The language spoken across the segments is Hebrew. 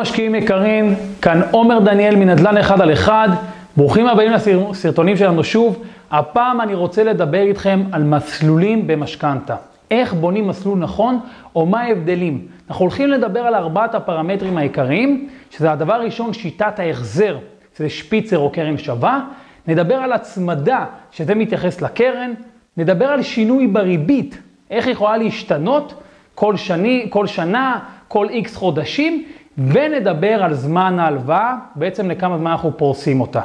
משקיעים יקרים, כאן עומר דניאל מנדל"ן אחד על אחד, ברוכים הבאים לסרטונים שלנו שוב. הפעם אני רוצה לדבר איתכם על מסלולים במשכנתה. איך בונים מסלול נכון, או מה ההבדלים. אנחנו הולכים לדבר על ארבעת הפרמטרים העיקריים, שזה הדבר הראשון, שיטת ההחזר, שזה שפיצר או קרן שווה. נדבר על הצמדה, שזה מתייחס לקרן. נדבר על שינוי בריבית, איך יכולה להשתנות כל, שני, כל שנה, כל איקס חודשים, ונדבר על זמן ההלוואה, בעצם לכמה זמן אנחנו פורסים אותה.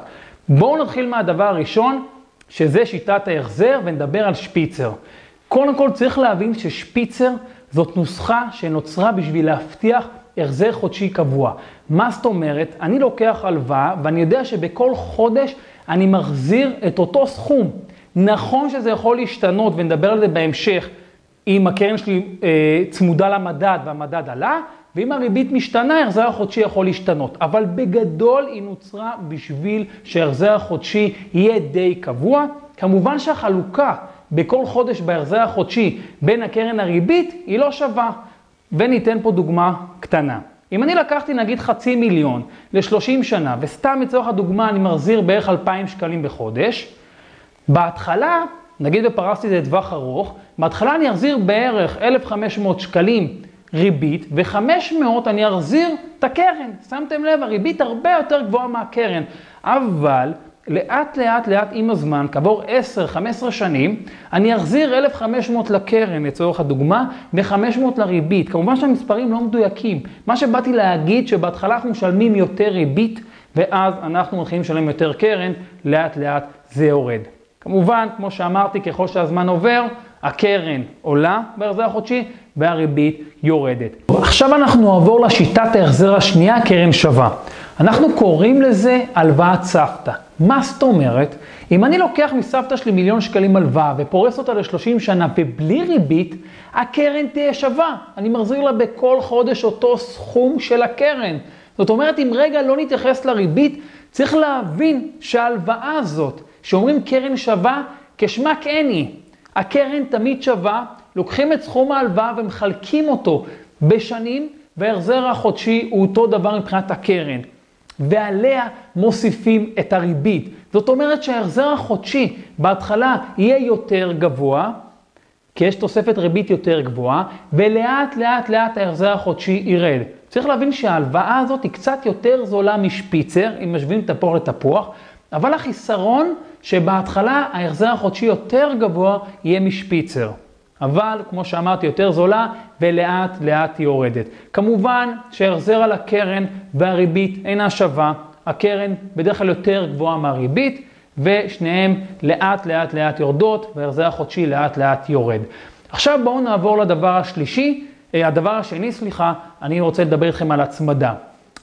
בואו נתחיל מהדבר הראשון, שזה שיטת ההחזר, ונדבר על שפיצר. קודם כל צריך להבין ששפיצר זאת נוסחה שנוצרה בשביל להבטיח החזר חודשי קבוע. מה זאת אומרת? אני לוקח הלוואה ואני יודע שבכל חודש אני מחזיר את אותו סכום. נכון שזה יכול להשתנות, ונדבר על זה בהמשך, אם הקרן שלי אה, צמודה למדד והמדד עלה, ואם הריבית משתנה, ההחזר החודשי יכול להשתנות. אבל בגדול היא נוצרה בשביל שההחזר החודשי יהיה די קבוע. כמובן שהחלוקה בכל חודש בהחזר החודשי בין הקרן הריבית היא לא שווה. וניתן פה דוגמה קטנה. אם אני לקחתי נגיד חצי מיליון ל-30 שנה, וסתם לצורך הדוגמה אני מחזיר בערך 2,000 שקלים בחודש, בהתחלה, נגיד ופרסתי את זה לטווח ארוך, בהתחלה אני אחזיר בערך 1,500 שקלים ריבית, ו-500 אני אחזיר את הקרן. שמתם לב, הריבית הרבה יותר גבוהה מהקרן. אבל לאט לאט לאט עם הזמן, כעבור 10-15 שנים, אני אחזיר 1,500 לקרן לצורך הדוגמה, ו-500 לריבית. כמובן שהמספרים לא מדויקים. מה שבאתי להגיד שבהתחלה אנחנו משלמים יותר ריבית, ואז אנחנו מתחילים לשלם יותר קרן, לאט לאט זה יורד. כמובן, כמו שאמרתי, ככל שהזמן עובר, הקרן עולה בהחזר החודשי והריבית יורדת. עכשיו אנחנו נעבור לשיטת ההחזר השנייה, קרן שווה. אנחנו קוראים לזה הלוואת סבתא. מה זאת אומרת? אם אני לוקח מסבתא שלי מיליון שקלים הלוואה ופורס אותה ל-30 שנה ובלי ריבית, הקרן תהיה שווה. אני מחזיר לה בכל חודש אותו סכום של הקרן. זאת אומרת, אם רגע לא נתייחס לריבית, צריך להבין שההלוואה הזאת, שאומרים קרן שווה, כשמה כן היא. הקרן תמיד שווה, לוקחים את סכום ההלוואה ומחלקים אותו בשנים, וההחזר החודשי הוא אותו דבר מבחינת הקרן. ועליה מוסיפים את הריבית. זאת אומרת שההחזר החודשי בהתחלה יהיה יותר גבוה, כי יש תוספת ריבית יותר גבוהה, ולאט לאט לאט ההחזר החודשי ירד. צריך להבין שההלוואה הזאת היא קצת יותר זולה משפיצר, אם משווים תפוח לתפוח, אבל החיסרון שבהתחלה ההחזר החודשי יותר גבוה יהיה משפיצר. אבל, כמו שאמרתי, יותר זולה ולאט לאט היא יורדת. כמובן שההחזר על הקרן והריבית אינה שווה. הקרן בדרך כלל יותר גבוהה מהריבית, ושניהם לאט לאט לאט יורדות, וההחזר החודשי לאט לאט יורד. עכשיו בואו נעבור לדבר השלישי, אה, הדבר השני, סליחה, אני רוצה לדבר איתכם על הצמדה.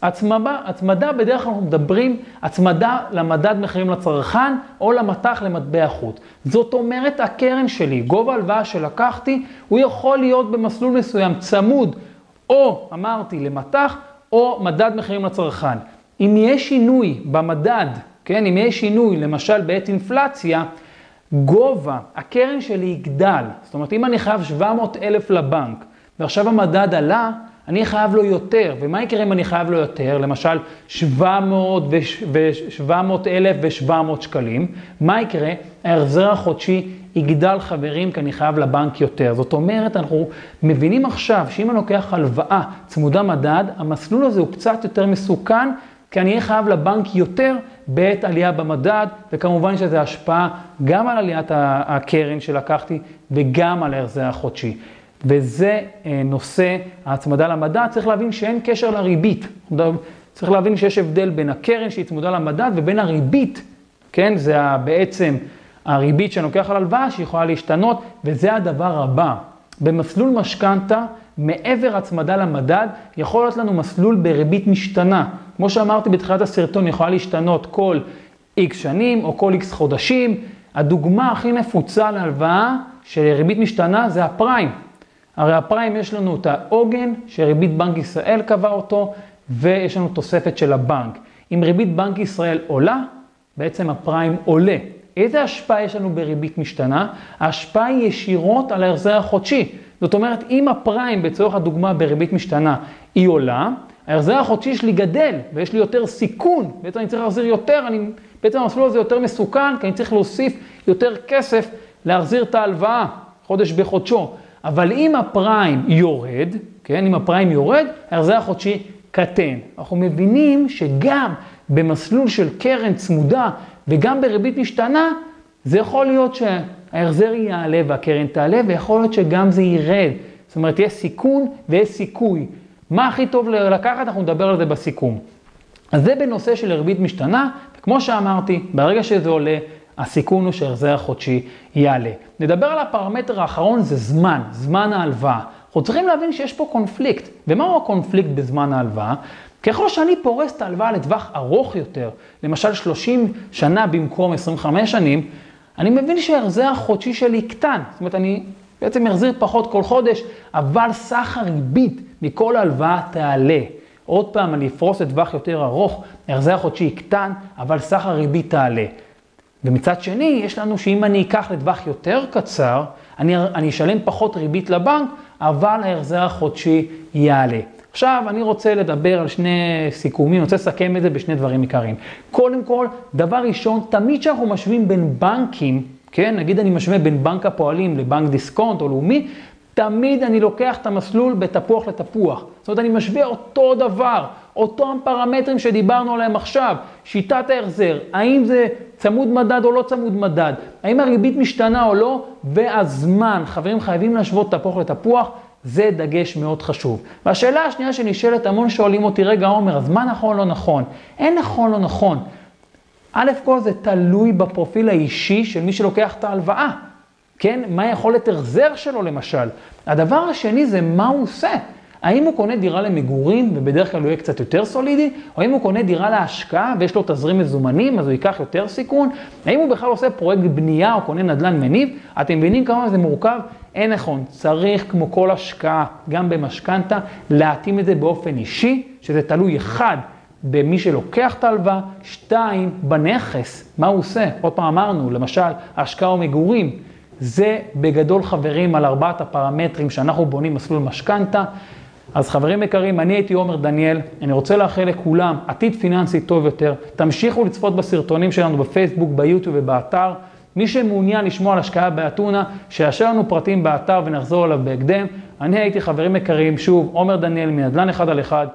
הצמדה, הצמדה בדרך כלל אנחנו מדברים, הצמדה למדד מחירים לצרכן או למטח למטבע חוץ. זאת אומרת, הקרן שלי, גובה הלוואה שלקחתי, הוא יכול להיות במסלול מסוים צמוד, או אמרתי למטח, או מדד מחירים לצרכן. אם יהיה שינוי במדד, כן, אם יהיה שינוי, למשל בעת אינפלציה, גובה הקרן שלי יגדל. זאת אומרת, אם אני חייב 700 אלף לבנק, ועכשיו המדד עלה, אני חייב לו יותר, ומה יקרה אם אני חייב לו יותר? למשל 700 ו-700 אלף ו-700 שקלים, מה יקרה? ההחזר החודשי יגדל חברים כי אני חייב לבנק יותר. זאת אומרת, אנחנו מבינים עכשיו שאם אני לוקח הלוואה צמודה מדד, המסלול הזה הוא קצת יותר מסוכן, כי אני אהיה חייב לבנק יותר בעת עלייה במדד, וכמובן שזה השפעה גם על עליית הקרן שלקחתי וגם על ההחזר החודשי. וזה אה, נושא ההצמדה למדד, צריך להבין שאין קשר לריבית. צריך להבין שיש הבדל בין הקרן שהיא צמודה למדד ובין הריבית, כן? זה בעצם הריבית שאני לוקח על הלוואה שיכולה להשתנות, וזה הדבר הבא. במסלול משכנתה, מעבר הצמדה למדד, יכול להיות לנו מסלול בריבית משתנה. כמו שאמרתי בתחילת הסרטון, יכולה להשתנות כל איקס שנים או כל איקס חודשים. הדוגמה הכי נפוצה להלוואה של ריבית משתנה זה הפריים. הרי הפריים יש לנו את העוגן שריבית בנק ישראל קבע אותו, ויש לנו תוספת של הבנק. אם ריבית בנק ישראל עולה, בעצם הפריים עולה. איזה השפעה יש לנו בריבית משתנה? ההשפעה היא ישירות על ההחזר החודשי. זאת אומרת, אם הפריים, בצורך הדוגמה בריבית משתנה, היא עולה, ההחזר החודשי שלי גדל, ויש לי יותר סיכון, בעצם אני צריך להחזיר יותר, אני, בעצם המסלול הזה יותר מסוכן, כי אני צריך להוסיף יותר כסף להחזיר את ההלוואה, חודש בחודשו. אבל אם הפריים יורד, כן, אם הפריים יורד, ההחזר החודשי קטן. אנחנו מבינים שגם במסלול של קרן צמודה וגם בריבית משתנה, זה יכול להיות שההחזר יעלה והקרן תעלה, ויכול להיות שגם זה ירד. זאת אומרת, יש סיכון ויש סיכוי. מה הכי טוב לקחת, אנחנו נדבר על זה בסיכום. אז זה בנושא של ריבית משתנה, וכמו שאמרתי, ברגע שזה עולה, הסיכון הוא שההחזר החודשי יעלה. נדבר על הפרמטר האחרון, זה זמן, זמן ההלוואה. אנחנו צריכים להבין שיש פה קונפליקט. ומהו הקונפליקט בזמן ההלוואה? ככל שאני פורס את ההלוואה לטווח ארוך יותר, למשל 30 שנה במקום 25 שנים, אני מבין שההחזר החודשי שלי יקטן. זאת אומרת, אני בעצם אחזיר פחות כל חודש, אבל סך הריבית מכל הלוואה תעלה. עוד פעם, אני אפרוס לטווח יותר ארוך, ההחזר החודשי יקטן, אבל סך הריבית תעלה. ומצד שני, יש לנו שאם אני אקח לטווח יותר קצר, אני, אני אשלם פחות ריבית לבנק, אבל ההחזר החודשי יעלה. עכשיו, אני רוצה לדבר על שני סיכומים, אני רוצה לסכם את זה בשני דברים עיקריים. קודם כל, דבר ראשון, תמיד כשאנחנו משווים בין בנקים, כן, נגיד אני משווה בין בנק הפועלים לבנק דיסקונט או לאומי, תמיד אני לוקח את המסלול בתפוח לתפוח. זאת אומרת, אני משווה אותו דבר, אותם פרמטרים שדיברנו עליהם עכשיו, שיטת ההחזר, האם זה צמוד מדד או לא צמוד מדד, האם הריבית משתנה או לא, והזמן. חברים, חייבים להשוות תפוח לתפוח, זה דגש מאוד חשוב. והשאלה השנייה שנשאלת, המון שואלים אותי, רגע עומר, אז מה נכון לא נכון? אין נכון לא נכון. א' כל זה תלוי בפרופיל האישי של מי שלוקח את ההלוואה. כן? מה יכולת החזר שלו למשל. הדבר השני זה מה הוא עושה. האם הוא קונה דירה למגורים, ובדרך כלל הוא יהיה קצת יותר סולידי, או האם הוא קונה דירה להשקעה ויש לו תזרים מזומנים, אז הוא ייקח יותר סיכון, האם הוא בכלל עושה פרויקט בנייה או קונה נדל"ן מניב, אתם מבינים כמה זה מורכב? אין נכון, צריך כמו כל השקעה, גם במשכנתה, להתאים את זה באופן אישי, שזה תלוי אחד במי שלוקח את ההלוואה, שתיים, בנכס, מה הוא עושה? עוד פעם אמרנו, למשל, השקעה או מגורים. זה בגדול חברים על ארבעת הפרמטרים שאנחנו בונים מסלול משכנתה. אז חברים יקרים, אני הייתי עומר דניאל, אני רוצה לאחל לכולם עתיד פיננסי טוב יותר. תמשיכו לצפות בסרטונים שלנו בפייסבוק, ביוטיוב ובאתר. מי שמעוניין לשמוע על השקעה באתונה, שיאשר לנו פרטים באתר ונחזור אליו בהקדם. אני הייתי חברים יקרים, שוב, עומר דניאל מנדל"ן אחד על אחד.